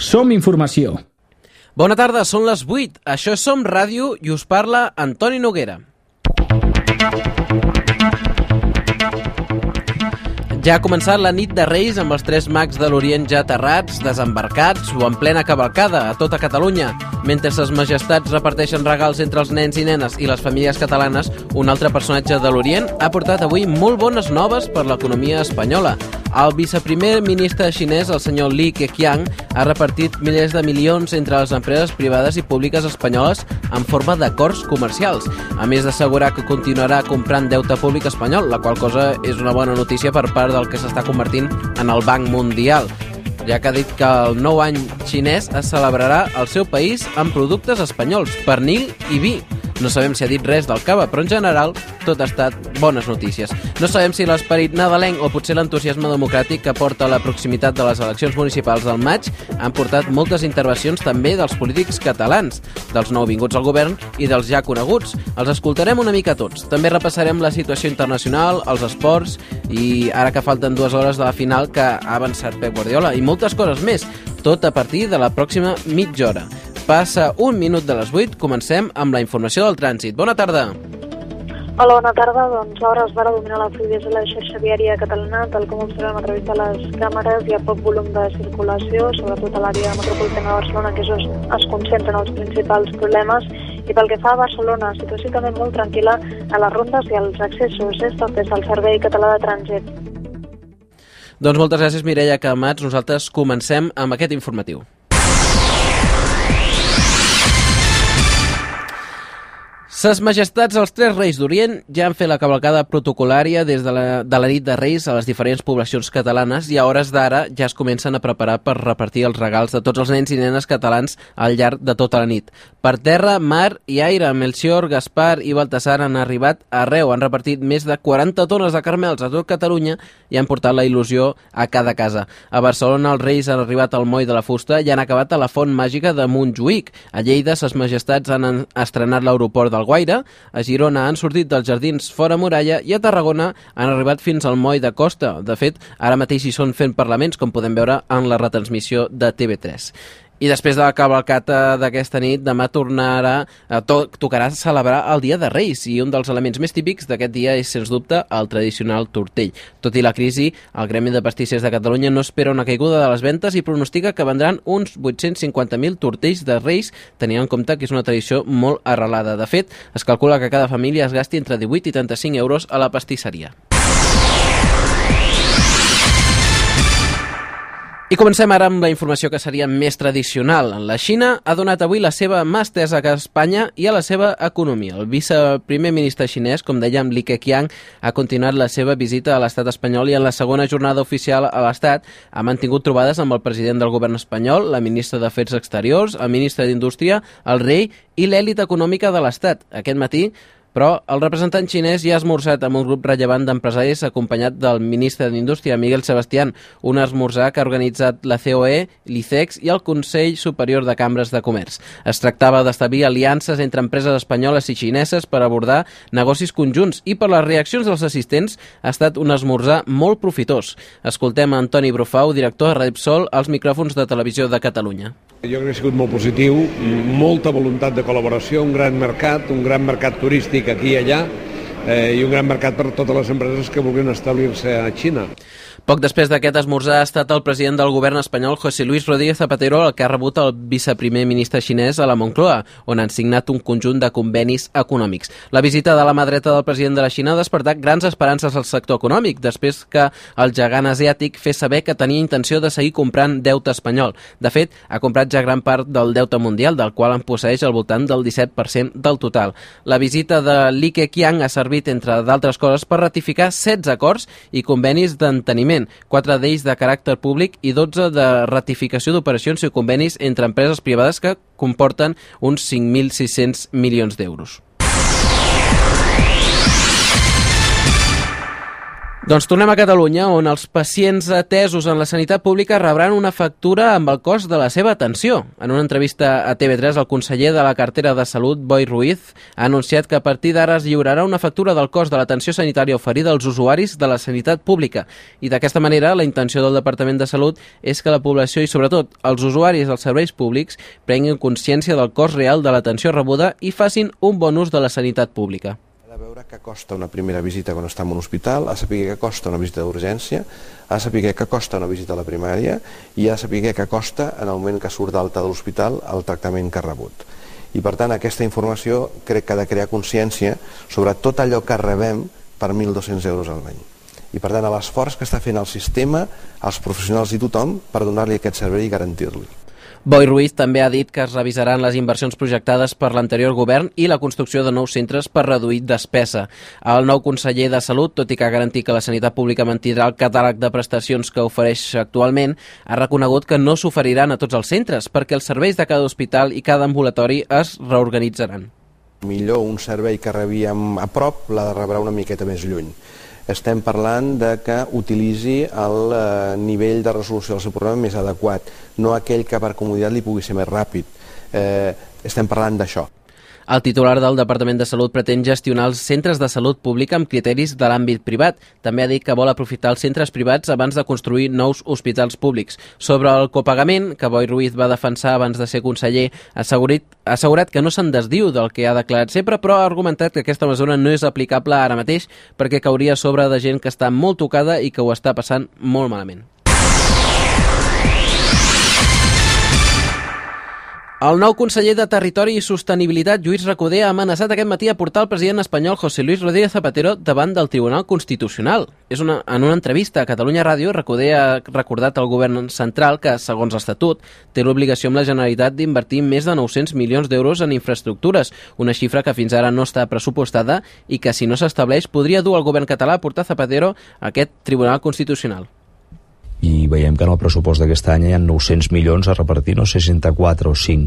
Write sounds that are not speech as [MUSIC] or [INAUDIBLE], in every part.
Som informació. Bona tarda, són les 8. Això és Som Ràdio i us parla Antoni Noguera. Ja ha començat la nit de Reis amb els tres mags de l'Orient ja aterrats, desembarcats o en plena cavalcada a tota Catalunya. Mentre ses majestats reparteixen regals entre els nens i nenes i les famílies catalanes, un altre personatge de l'Orient ha portat avui molt bones noves per l'economia espanyola. El viceprimer ministre xinès, el senyor Li Keqiang, ha repartit milers de milions entre les empreses privades i públiques espanyoles en forma d'acords comercials, a més d'assegurar que continuarà comprant deute públic espanyol, la qual cosa és una bona notícia per part del que s'està convertint en el Banc Mundial ja que ha dit que el nou any xinès es celebrarà al seu país amb productes espanyols, pernil i vi. No sabem si ha dit res del cava, però en general tot ha estat bones notícies. No sabem si l'esperit nadalenc o potser l'entusiasme democràtic que porta la proximitat de les eleccions municipals del maig han portat moltes intervencions també dels polítics catalans, dels nouvinguts al govern i dels ja coneguts. Els escoltarem una mica tots. També repassarem la situació internacional, els esports i ara que falten dues hores de la final que ha avançat Pep Guardiola i moltes coses més, tot a partir de la pròxima mitja hora. Passa un minut de les 8, comencem amb la informació del trànsit. Bona tarda. Hola, bona tarda. Doncs ara es va dominar la fluidesa de la xarxa viària catalana, tal com observem a través de les càmeres. Hi ha poc volum de circulació, sobretot a l'àrea metropolitana de Barcelona, que és on es concentren els principals problemes. I pel que fa a Barcelona, situació també molt tranquil·la a les rondes i als accessos, és tot des del Servei Català de Trànsit. Doncs moltes gràcies, Mireia Camats. Nosaltres comencem amb aquest informatiu. Ses majestats els tres reis d'Orient ja han fet la cavalcada protocolària des de la, de la nit de Reis a les diferents poblacions catalanes i a hores d'ara ja es comencen a preparar per repartir els regals de tots els nens i nenes catalans al llarg de tota la nit. Per terra, mar i aire, Melchior, Gaspar i Baltasar han arribat arreu, han repartit més de 40 tones de carmels a tot Catalunya i han portat la il·lusió a cada casa. A Barcelona els reis han arribat al moll de la fusta i han acabat a la font màgica de Montjuïc. A Lleida, ses majestats han estrenat l'aeroport del Guaire, a Girona han sortit dels jardins fora muralla i a Tarragona han arribat fins al moll de Costa. De fet, ara mateix hi són fent parlaments, com podem veure en la retransmissió de TV3. I després de la cavalcata d'aquesta nit, demà tornarà, a to tocarà celebrar el Dia de Reis i un dels elements més típics d'aquest dia és, sens dubte, el tradicional tortell. Tot i la crisi, el Gremi de Pastissers de Catalunya no espera una caiguda de les ventes i pronostica que vendran uns 850.000 tortells de Reis, tenint en compte que és una tradició molt arrelada. De fet, es calcula que cada família es gasti entre 18 i 35 euros a la pastisseria. I comencem ara amb la informació que seria més tradicional. La Xina ha donat avui la seva mà estesa a Espanya i a la seva economia. El viceprimer ministre xinès, com dèiem, Li Keqiang, ha continuat la seva visita a l'estat espanyol i en la segona jornada oficial a l'estat ha mantingut trobades amb el president del govern espanyol, la ministra d'Afers Exteriors, el ministre d'Indústria, el rei i l'èlit econòmica de l'estat. Aquest matí però el representant xinès ja ha esmorzat amb un grup rellevant d'empresaris acompanyat del ministre d'Indústria, Miguel Sebastián, un esmorzar que ha organitzat la COE, l'ICEX i el Consell Superior de Cambres de Comerç. Es tractava d'establir aliances entre empreses espanyoles i xineses per abordar negocis conjunts i per les reaccions dels assistents ha estat un esmorzar molt profitós. Escoltem a Antoni Brufau, director de Repsol, als micròfons de Televisió de Catalunya. Jo crec que ha sigut molt positiu, molta voluntat de col·laboració, un gran mercat, un gran mercat turístic aquí i allà eh, i un gran mercat per a totes les empreses que vulguin establir-se a Xina. Poc després d'aquest esmorzar ha estat el president del govern espanyol, José Luis Rodríguez Zapatero, el que ha rebut el viceprimer ministre xinès a la Moncloa, on han signat un conjunt de convenis econòmics. La visita de la mà dreta del president de la Xina ha despertat grans esperances al sector econòmic, després que el gegant asiàtic fes saber que tenia intenció de seguir comprant deute espanyol. De fet, ha comprat ja gran part del deute mundial, del qual en posseix al voltant del 17% del total. La visita de Li Keqiang ha servit, entre d'altres coses, per ratificar 16 acords i convenis d'enteniment Parlament, quatre d'ells de caràcter públic i 12 de ratificació d'operacions i convenis entre empreses privades que comporten uns 5.600 milions d'euros. Doncs tornem a Catalunya, on els pacients atesos en la sanitat pública rebran una factura amb el cost de la seva atenció. En una entrevista a TV3, el conseller de la cartera de Salut, Boi Ruiz, ha anunciat que a partir d'ara es lliurarà una factura del cost de l'atenció sanitària oferida als usuaris de la sanitat pública. I d'aquesta manera, la intenció del Departament de Salut és que la població i, sobretot, els usuaris dels serveis públics prenguin consciència del cost real de l'atenció rebuda i facin un bon ús de la sanitat pública veure què costa una primera visita quan està en un hospital, de saber què costa una visita d'urgència, de saber què costa una visita a la primària i de saber què costa en el moment que surt d'alta de l'hospital el tractament que ha rebut. I per tant aquesta informació crec que ha de crear consciència sobre tot allò que rebem per 1.200 euros al any. I per tant l'esforç que està fent el sistema, els professionals i tothom per donar-li aquest servei i garantir-li. Boi Ruiz també ha dit que es revisaran les inversions projectades per l'anterior govern i la construcció de nous centres per reduir despesa. El nou conseller de Salut, tot i que ha garantit que la sanitat pública mantindrà el catàleg de prestacions que ofereix actualment, ha reconegut que no s'oferiran a tots els centres perquè els serveis de cada hospital i cada ambulatori es reorganitzaran. Millor un servei que rebíem a prop l'ha de rebre una miqueta més lluny estem parlant de que utilitzi el eh, nivell de resolució del seu problema més adequat, no aquell que per comoditat li pugui ser més ràpid. Eh, estem parlant d'això. El titular del Departament de Salut pretén gestionar els centres de salut pública amb criteris de l'àmbit privat. També ha dit que vol aprofitar els centres privats abans de construir nous hospitals públics. Sobre el copagament, que Boi Ruiz va defensar abans de ser conseller, ha assegurat, ha assegurat que no se'n desdiu del que ha declarat sempre, però ha argumentat que aquesta mesura no és aplicable ara mateix perquè cauria sobre de gent que està molt tocada i que ho està passant molt malament. El nou conseller de Territori i Sostenibilitat, Lluís Recoder, ha amenaçat aquest matí a portar el president espanyol José Luis Rodríguez Zapatero davant del Tribunal Constitucional. És una, en una entrevista a Catalunya Ràdio, Recoder ha recordat al govern central que, segons l'Estatut, té l'obligació amb la Generalitat d'invertir més de 900 milions d'euros en infraestructures, una xifra que fins ara no està pressupostada i que, si no s'estableix, podria dur el govern català a portar Zapatero a aquest Tribunal Constitucional i veiem que en el pressupost d'aquest any hi ha 900 milions a repartir, no sé, 64 o 5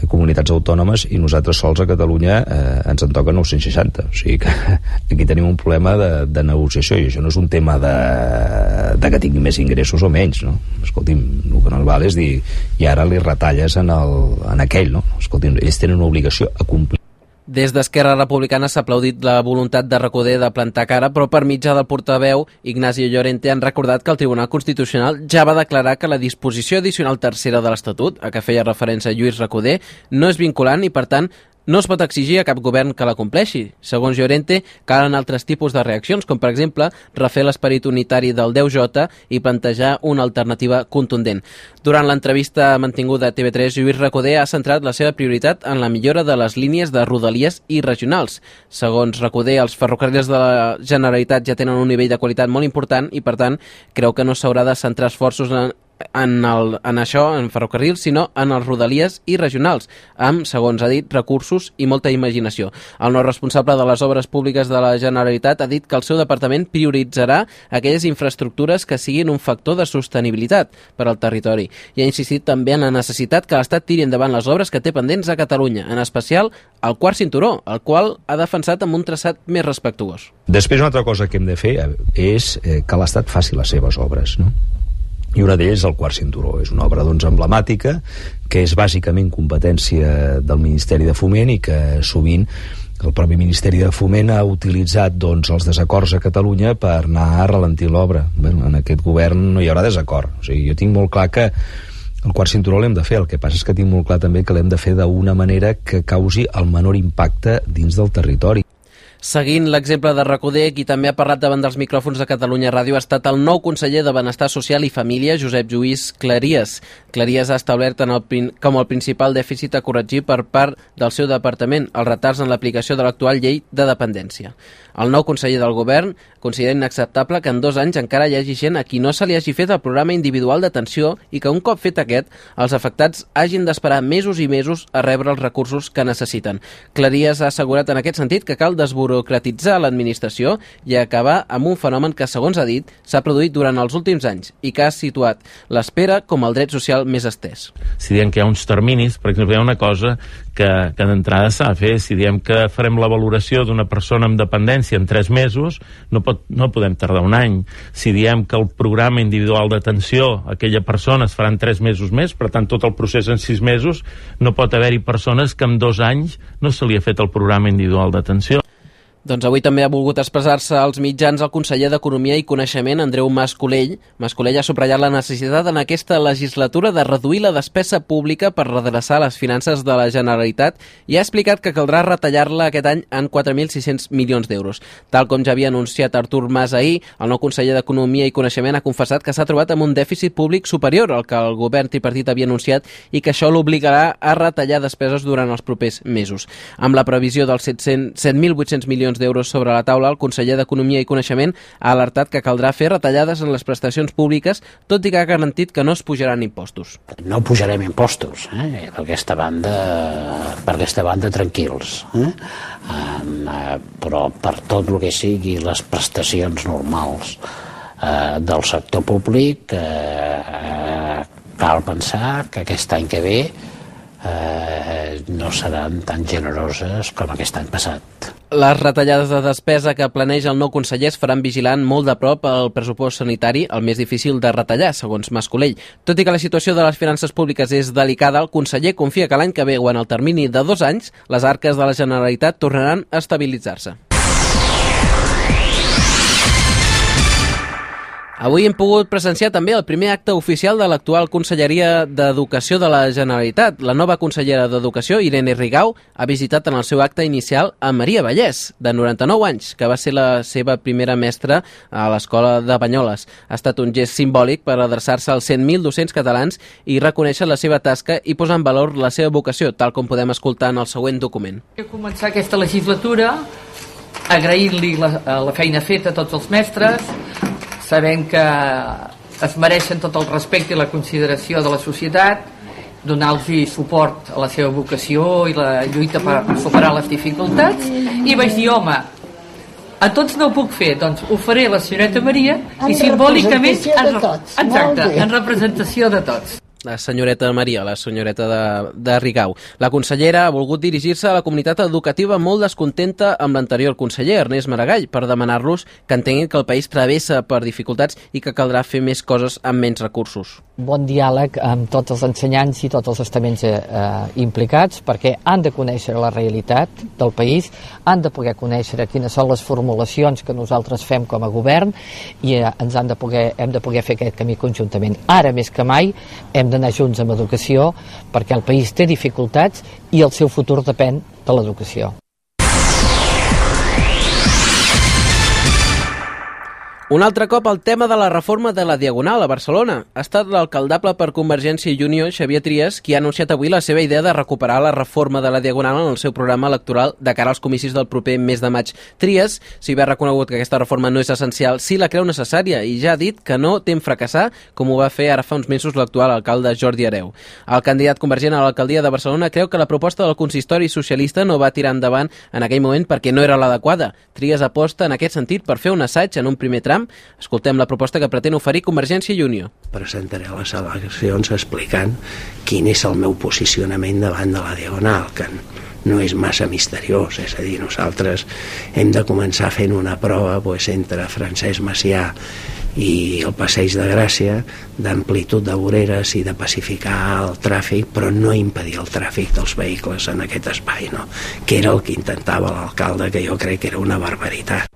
eh, comunitats autònomes i nosaltres sols a Catalunya eh, ens en toca 960 o sigui que [LAUGHS] aquí tenim un problema de, de negociació i això no és un tema de, de que tingui més ingressos o menys no? escolti'm, el que no val és dir i ara li retalles en, el, en aquell no? escolti'm, ells tenen una obligació a complir des d'Esquerra Republicana s'ha aplaudit la voluntat de Recoder de plantar cara, però per mitjà del portaveu, Ignacio Llorente, han recordat que el Tribunal Constitucional ja va declarar que la disposició addicional tercera de l'Estatut, a què feia referència Lluís Recoder, no és vinculant i, per tant, no es pot exigir a cap govern que la compleixi. Segons Llorente, calen altres tipus de reaccions, com per exemple refer l'esperit unitari del 10J i plantejar una alternativa contundent. Durant l'entrevista mantinguda a TV3, Lluís Recoder ha centrat la seva prioritat en la millora de les línies de rodalies i regionals. Segons Recoder, els ferrocarrils de la Generalitat ja tenen un nivell de qualitat molt important i, per tant, creu que no s'haurà de centrar esforços en, en, el, en això, en ferrocarrils, sinó en els rodalies i regionals, amb, segons ha dit, recursos i molta imaginació. El nou responsable de les obres públiques de la Generalitat ha dit que el seu departament prioritzarà aquelles infraestructures que siguin un factor de sostenibilitat per al territori i ha insistit també en la necessitat que l'Estat tiri endavant les obres que té pendents a Catalunya, en especial el quart cinturó, el qual ha defensat amb un traçat més respectuós. Després una altra cosa que hem de fer és eh, que l'Estat faci les seves obres, no? I una d'elles és el quart cinturó. És una obra doncs, emblemàtica que és bàsicament competència del Ministeri de Foment i que sovint el propi Ministeri de Foment ha utilitzat doncs, els desacords a Catalunya per anar a ralentir l'obra. Bueno, en aquest govern no hi haurà desacord. O sigui, jo tinc molt clar que el quart cinturó l'hem de fer, el que passa és que tinc molt clar també que l'hem de fer d'una manera que causi el menor impacte dins del territori. Seguint l'exemple de Recoder, qui també ha parlat davant dels micròfons de Catalunya Ràdio ha estat el nou conseller de Benestar Social i Família, Josep Lluís Claries. Claries ha establert en el, com el principal dèficit a corregir per part del seu departament, els retards en l'aplicació de l'actual llei de dependència. El nou conseller del govern considera inacceptable que en dos anys encara hi hagi gent a qui no se li hagi fet el programa individual d'atenció i que un cop fet aquest, els afectats hagin d'esperar mesos i mesos a rebre els recursos que necessiten. Claries ha assegurat en aquest sentit que cal desburocratitzar l'administració i acabar amb un fenomen que, segons ha dit, s'ha produït durant els últims anys i que ha situat l'espera com el dret social més estès. Si diem que hi ha uns terminis, per exemple, hi ha una cosa que, que d'entrada s'ha de fer. Si diem que farem la valoració d'una persona amb dependència en 3 mesos, no, pot, no podem tardar un any. Si diem que el programa individual d'atenció a aquella persona es farà en 3 mesos més, per tant tot el procés en 6 mesos, no pot haver-hi persones que en dos anys no se li ha fet el programa individual d'atenció. Doncs avui també ha volgut expressar-se als mitjans el conseller d'Economia i Coneixement, Andreu Mascolell. Mascolell ha subratllat la necessitat en aquesta legislatura de reduir la despesa pública per redreçar les finances de la Generalitat i ha explicat que caldrà retallar-la aquest any en 4.600 milions d'euros. Tal com ja havia anunciat Artur Mas ahir, el nou conseller d'Economia i Coneixement ha confessat que s'ha trobat amb un dèficit públic superior al que el govern tripartit havia anunciat i que això l'obligarà a retallar despeses durant els propers mesos. Amb la previsió dels 7.800 milions milions d'euros sobre la taula, el conseller d'Economia i Coneixement ha alertat que caldrà fer retallades en les prestacions públiques, tot i que ha garantit que no es pujaran impostos. No pujarem impostos, eh? per, aquesta banda, per aquesta banda tranquils. Eh? Eh, però per tot el que sigui les prestacions normals eh, del sector públic eh, cal pensar que aquest any que ve eh, no seran tan generoses com aquest any passat. Les retallades de despesa que planeja el nou conseller es faran vigilant molt de prop el pressupost sanitari, el més difícil de retallar, segons Mascolell. Tot i que la situació de les finances públiques és delicada, el conseller confia que l'any que ve o en el termini de dos anys les arques de la Generalitat tornaran a estabilitzar-se. Avui hem pogut presenciar també el primer acte oficial de l'actual Conselleria d'Educació de la Generalitat. La nova consellera d'Educació, Irene Rigau, ha visitat en el seu acte inicial a Maria Vallès, de 99 anys, que va ser la seva primera mestra a l'Escola de Banyoles. Ha estat un gest simbòlic per adreçar-se als 100.000 docents catalans i reconèixer la seva tasca i posar en valor la seva vocació, tal com podem escoltar en el següent document. He començar aquesta legislatura agraint-li la, la feina feta a tots els mestres, sabem que es mereixen tot el respecte i la consideració de la societat, donar-los suport a la seva vocació i la lluita per superar les dificultats, i vaig dir, home, a tots no ho puc fer, doncs ho faré a la senyoreta Maria en i simbòlicament en, tots, exacte, en representació de tots la senyoreta Maria, la senyoreta de, de Rigau. La consellera ha volgut dirigir-se a la comunitat educativa molt descontenta amb l'anterior conseller, Ernest Maragall, per demanar-los que entenguin que el país travessa per dificultats i que caldrà fer més coses amb menys recursos. Bon diàleg amb tots els ensenyants i tots els estaments eh, implicats perquè han de conèixer la realitat del país, han de poder conèixer quines són les formulacions que nosaltres fem com a govern i eh, ens han de poder, hem de poder fer aquest camí conjuntament. Ara més que mai hem d'anar junts amb educació perquè el país té dificultats i el seu futur depèn de l'educació. Un altre cop el tema de la reforma de la Diagonal a Barcelona. Ha estat l'alcaldable per Convergència i Unió, Xavier Trias, qui ha anunciat avui la seva idea de recuperar la reforma de la Diagonal en el seu programa electoral de cara als comicis del proper mes de maig. Trias, si bé ha reconegut que aquesta reforma no és essencial, sí la creu necessària i ja ha dit que no tem fracassar, com ho va fer ara fa uns mesos l'actual alcalde Jordi Areu. El candidat convergent a l'alcaldia de Barcelona creu que la proposta del consistori socialista no va tirar endavant en aquell moment perquè no era l'adequada. Trias aposta en aquest sentit per fer un assaig en un primer tram tram. Escoltem la proposta que pretén oferir Convergència i Unió. Presentaré les eleccions explicant quin és el meu posicionament davant de la Diagonal, que no és massa misteriós, és a dir, nosaltres hem de començar fent una prova pues, entre Francesc Macià i el Passeig de Gràcia d'amplitud de voreres i de pacificar el tràfic però no impedir el tràfic dels vehicles en aquest espai no? que era el que intentava l'alcalde que jo crec que era una barbaritat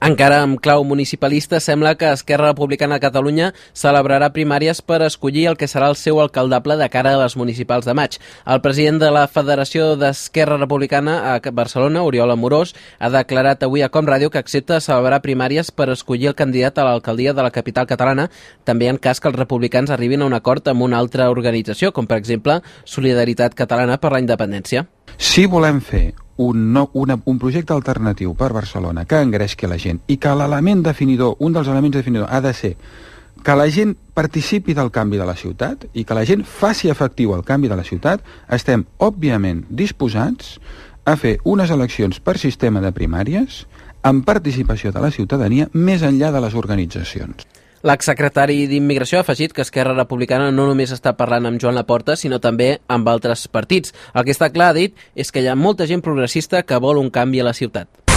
encara amb clau municipalista, sembla que Esquerra Republicana de Catalunya celebrarà primàries per escollir el que serà el seu alcaldable de cara a les municipals de maig. El president de la Federació d'Esquerra Republicana a Barcelona, Oriol Amorós, ha declarat avui a Com Ràdio que accepta celebrar primàries per escollir el candidat a l'alcaldia de la capital catalana, també en cas que els republicans arribin a un acord amb una altra organització, com per exemple Solidaritat Catalana per la Independència. Si volem fer un, no, una, un projecte alternatiu per Barcelona que engresqui la gent i que l'element definidor, un dels elements definidors ha de ser que la gent participi del canvi de la ciutat i que la gent faci efectiu el canvi de la ciutat, estem òbviament disposats a fer unes eleccions per sistema de primàries amb participació de la ciutadania més enllà de les organitzacions. L'exsecretari d'Immigració ha afegit que Esquerra Republicana no només està parlant amb Joan Laporta, sinó també amb altres partits. El que està clar, ha dit, és que hi ha molta gent progressista que vol un canvi a la ciutat.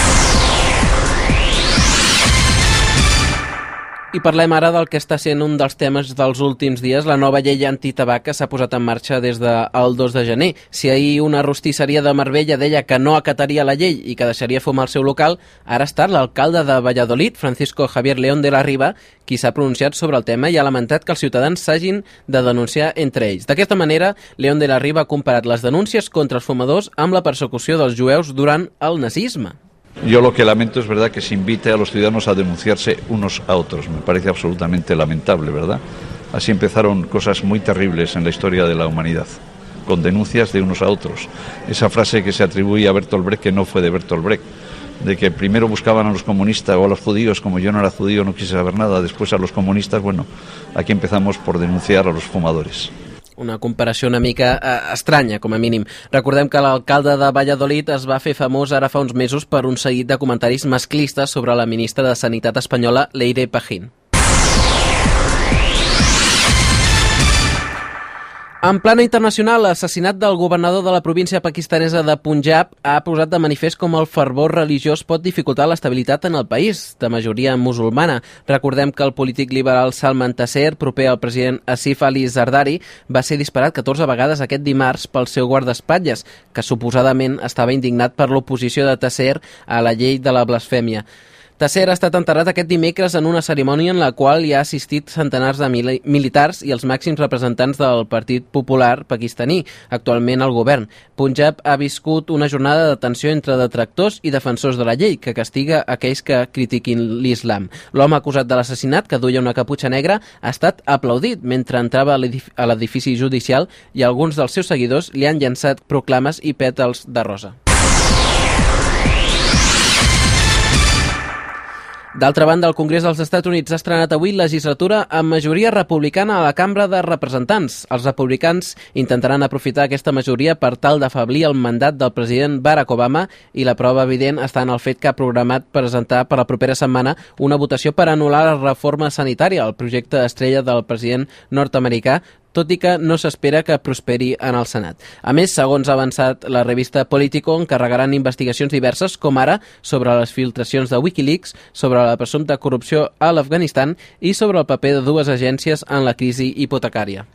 I parlem ara del que està sent un dels temes dels últims dies, la nova llei antitabac que s'ha posat en marxa des del 2 de gener. Si ahir una rostisseria de Marbella deia que no acataria la llei i que deixaria fumar el seu local, ara està l'alcalde de Valladolid, Francisco Javier León de la Riba, qui s'ha pronunciat sobre el tema i ha lamentat que els ciutadans s'hagin de denunciar entre ells. D'aquesta manera, León de la Riba ha comparat les denúncies contra els fumadors amb la persecució dels jueus durant el nazisme. Yo lo que lamento es verdad que se invite a los ciudadanos a denunciarse unos a otros. Me parece absolutamente lamentable, ¿verdad? Así empezaron cosas muy terribles en la historia de la humanidad, con denuncias de unos a otros. Esa frase que se atribuye a Bertolt Brecht, que no fue de Bertolt Brecht, de que primero buscaban a los comunistas o a los judíos, como yo no era judío, no quise saber nada, después a los comunistas, bueno, aquí empezamos por denunciar a los fumadores. Una comparació una mica eh, estranya, com a mínim. Recordem que l'alcalde de Valladolid es va fer famós ara fa uns mesos per un seguit de comentaris masclistes sobre la ministra de Sanitat espanyola, Leire Pajín. En plana internacional, l'assassinat del governador de la província pakistanesa de Punjab ha posat de manifest com el fervor religiós pot dificultar l'estabilitat en el país, de majoria musulmana. Recordem que el polític liberal Salman Taseer, proper al president Asif Ali Zardari, va ser disparat 14 vegades aquest dimarts pel seu guardaespatlles, que suposadament estava indignat per l'oposició de Taseer a la llei de la blasfèmia. Tasser ha estat enterrat aquest dimecres en una cerimònia en la qual hi ha assistit centenars de mili militars i els màxims representants del Partit Popular pakistaní, actualment al govern. Punjab ha viscut una jornada de tensió entre detractors i defensors de la llei, que castiga aquells que critiquin l'islam. L'home acusat de l'assassinat, que duia una caputxa negra, ha estat aplaudit mentre entrava a l'edifici judicial i alguns dels seus seguidors li han llançat proclames i pètals de rosa. D'altra banda, el Congrés dels Estats Units ha estrenat avui legislatura amb majoria republicana a la Cambra de Representants. Els republicans intentaran aprofitar aquesta majoria per tal d'afablir el mandat del president Barack Obama i la prova evident està en el fet que ha programat presentar per la propera setmana una votació per anul·lar la reforma sanitària, el projecte estrella del president nord-americà, tot i que no s'espera que prosperi en el Senat. A més, segons ha avançat la revista Politico, encarregaran investigacions diverses, com ara sobre les filtracions de Wikileaks, sobre la presumpta corrupció a l'Afganistan i sobre el paper de dues agències en la crisi hipotecària.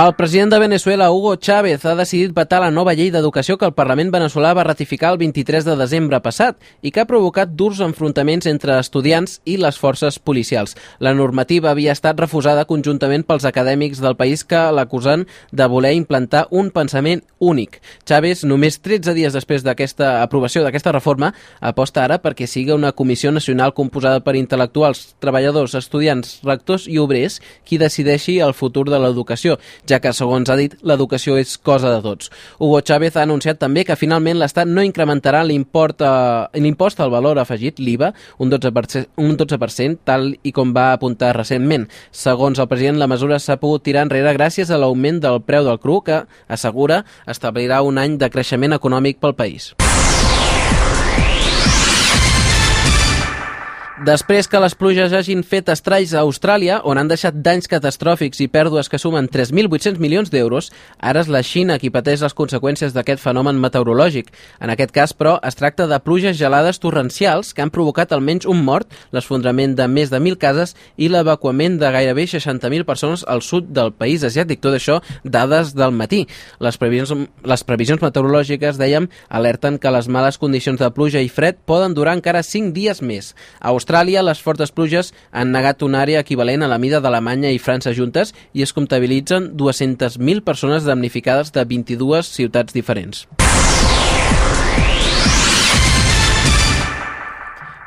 El president de Venezuela, Hugo Chávez, ha decidit vetar la nova llei d'educació que el Parlament veneçolà va ratificar el 23 de desembre passat i que ha provocat durs enfrontaments entre estudiants i les forces policials. La normativa havia estat refusada conjuntament pels acadèmics del país que l'acusen de voler implantar un pensament únic. Chávez, només 13 dies després d'aquesta aprovació d'aquesta reforma, aposta ara perquè siga una comissió nacional composada per intel·lectuals, treballadors, estudiants, rectors i obrers qui decideixi el futur de l'educació ja que, segons ha dit, l'educació és cosa de tots. Hugo Chávez ha anunciat també que finalment l'Estat no incrementarà l'impost eh, al valor afegit, l'IVA, un 12%, un 12%, tal i com va apuntar recentment. Segons el president, la mesura s'ha pogut tirar enrere gràcies a l'augment del preu del cru, que, assegura, establirà un any de creixement econòmic pel país. Després que les pluges hagin fet estralls a Austràlia, on han deixat danys catastròfics i pèrdues que sumen 3.800 milions d'euros, ara és la Xina qui pateix les conseqüències d'aquest fenomen meteorològic. En aquest cas, però, es tracta de pluges gelades torrencials que han provocat almenys un mort, l'esfondrament de més de 1.000 cases i l'evacuament de gairebé 60.000 persones al sud del país asiàtic. Tot això, dades del matí. Les previsions, les previsions meteorològiques, dèiem, alerten que les males condicions de pluja i fred poden durar encara 5 dies més. A Austràlia, les fortes pluges han negat una àrea equivalent a la mida d'Alemanya i França juntes i es comptabilitzen 200.000 persones damnificades de 22 ciutats diferents.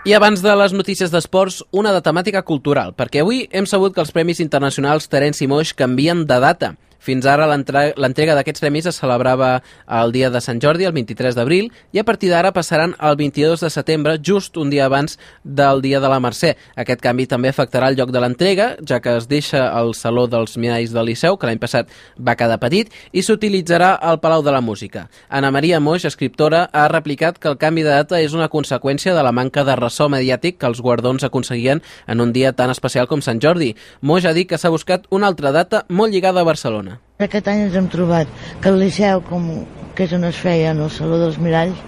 I abans de les notícies d'esports, una de temàtica cultural, perquè avui hem sabut que els Premis Internacionals Terence i Moix canvien de data. Fins ara l'entrega d'aquests premis es celebrava el dia de Sant Jordi, el 23 d'abril, i a partir d'ara passaran el 22 de setembre, just un dia abans del dia de la Mercè. Aquest canvi també afectarà el lloc de l'entrega, ja que es deixa el Saló dels Miralls del Liceu, que l'any passat va quedar petit, i s'utilitzarà al Palau de la Música. Ana Maria Moix, escriptora, ha replicat que el canvi de data és una conseqüència de la manca de ressò mediàtic que els guardons aconseguien en un dia tan especial com Sant Jordi. Moix ha dit que s'ha buscat una altra data molt lligada a Barcelona. Aquest any ens hem trobat que el Liceu, com, que és on es feia en el Saló dels Miralls,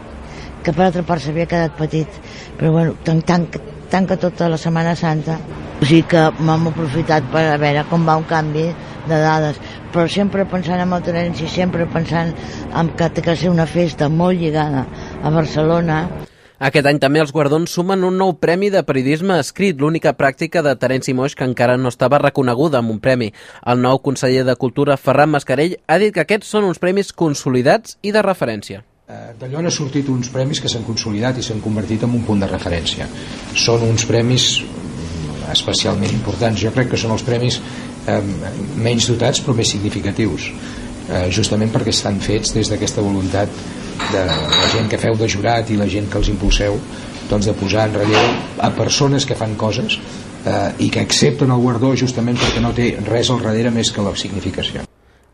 que per altra part s'havia quedat petit, però bueno, tan, tan, tanca tota la Setmana Santa. O sigui que m'hem aprofitat per a veure com va un canvi de dades, però sempre pensant en el Terenci, sempre pensant en que té que ser una festa molt lligada a Barcelona. Aquest any també els guardons sumen un nou premi de periodisme escrit, l'única pràctica de Terenci Moix que encara no estava reconeguda amb un premi. El nou conseller de Cultura, Ferran Mascarell, ha dit que aquests són uns premis consolidats i de referència. Eh, D'allò han sortit uns premis que s'han consolidat i s'han convertit en un punt de referència. Són uns premis especialment importants. Jo crec que són els premis eh, menys dotats però més significatius eh, justament perquè estan fets des d'aquesta voluntat de la gent que feu de jurat i la gent que els impulseu doncs de posar en relleu a persones que fan coses eh, i que accepten el guardó justament perquè no té res al darrere més que la significació.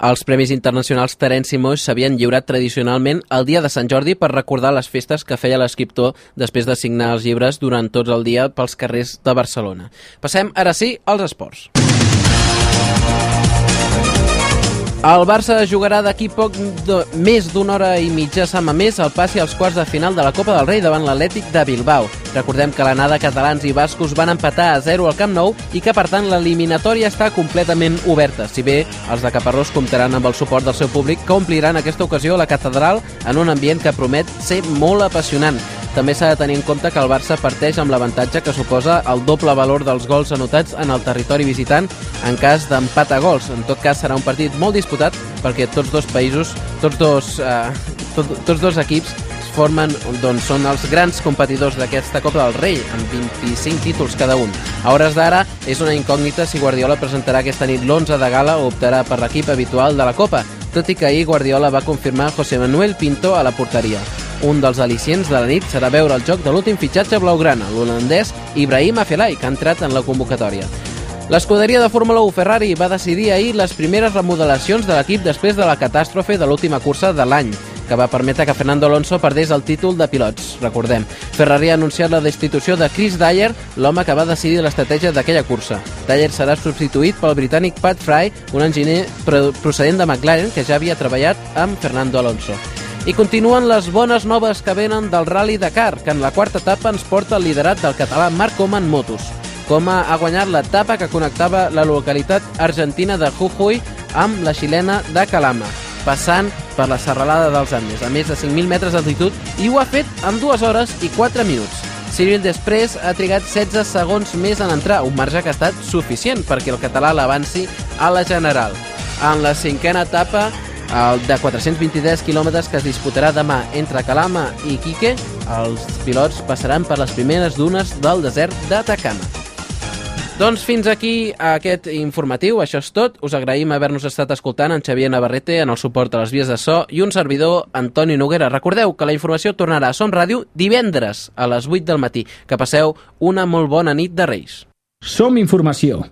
Els Premis Internacionals Terenci Moix s'havien lliurat tradicionalment el dia de Sant Jordi per recordar les festes que feia l'escriptor després de signar els llibres durant tots el dia pels carrers de Barcelona. Passem ara sí als esports. El Barça jugarà d'aquí poc de, més d'una hora i mitja a Mamés el passi als quarts de final de la Copa del Rei davant l'Atlètic de Bilbao. Recordem que l'anada catalans i bascos van empatar a 0 al Camp Nou i que, per tant, l'eliminatòria està completament oberta, si bé els de Caparrós comptaran amb el suport del seu públic que ompliran aquesta ocasió la catedral en un ambient que promet ser molt apassionant. També s'ha de tenir en compte que el Barça parteix amb l'avantatge que suposa el doble valor dels gols anotats en el territori visitant en cas d'empat a gols. En tot cas, serà un partit molt disputat perquè tots dos països, tots dos, eh, tot, tots dos equips formen, doncs, són els grans competidors d'aquesta Copa del Rei, amb 25 títols cada un. A hores d'ara, és una incògnita si Guardiola presentarà aquesta nit l'11 de gala o optarà per l'equip habitual de la Copa, tot i que ahir Guardiola va confirmar José Manuel Pinto a la porteria. Un dels al·licients de la nit serà veure el joc de l'últim fitxatge blaugrana, l'holandès Ibrahim Afelai, que ha entrat en la convocatòria. L'escuderia de Fórmula 1 Ferrari va decidir ahir les primeres remodelacions de l'equip després de la catàstrofe de l'última cursa de l'any, que va permetre que Fernando Alonso perdés el títol de pilots, recordem. Ferrari ha anunciat la destitució de Chris Dyer, l'home que va decidir l'estratègia d'aquella cursa. Dyer serà substituït pel britànic Pat Fry, un enginyer procedent de McLaren que ja havia treballat amb Fernando Alonso. I continuen les bones noves que venen del Rally Dakar, que en la quarta etapa ens porta el liderat del català Marc Coma en motos. Coma ha guanyat l'etapa que connectava la localitat argentina de Jujuy amb la xilena de Calama, passant per la serralada dels Andes, a més de 5.000 metres d'altitud, i ho ha fet en 2 hores i 4 minuts. Cyril Després ha trigat 16 segons més en entrar, un marge que ha estat suficient perquè el català l'avanci a la general. En la cinquena etapa, el de 423 quilòmetres que es disputarà demà entre Calama i Quique, els pilots passaran per les primeres dunes del desert d'Atacama. Doncs fins aquí aquest informatiu, això és tot. Us agraïm haver-nos estat escoltant en Xavier Navarrete en el suport a les vies de so i un servidor, Antoni Noguera. Recordeu que la informació tornarà a Som Ràdio divendres a les 8 del matí. Que passeu una molt bona nit de Reis. Som Informació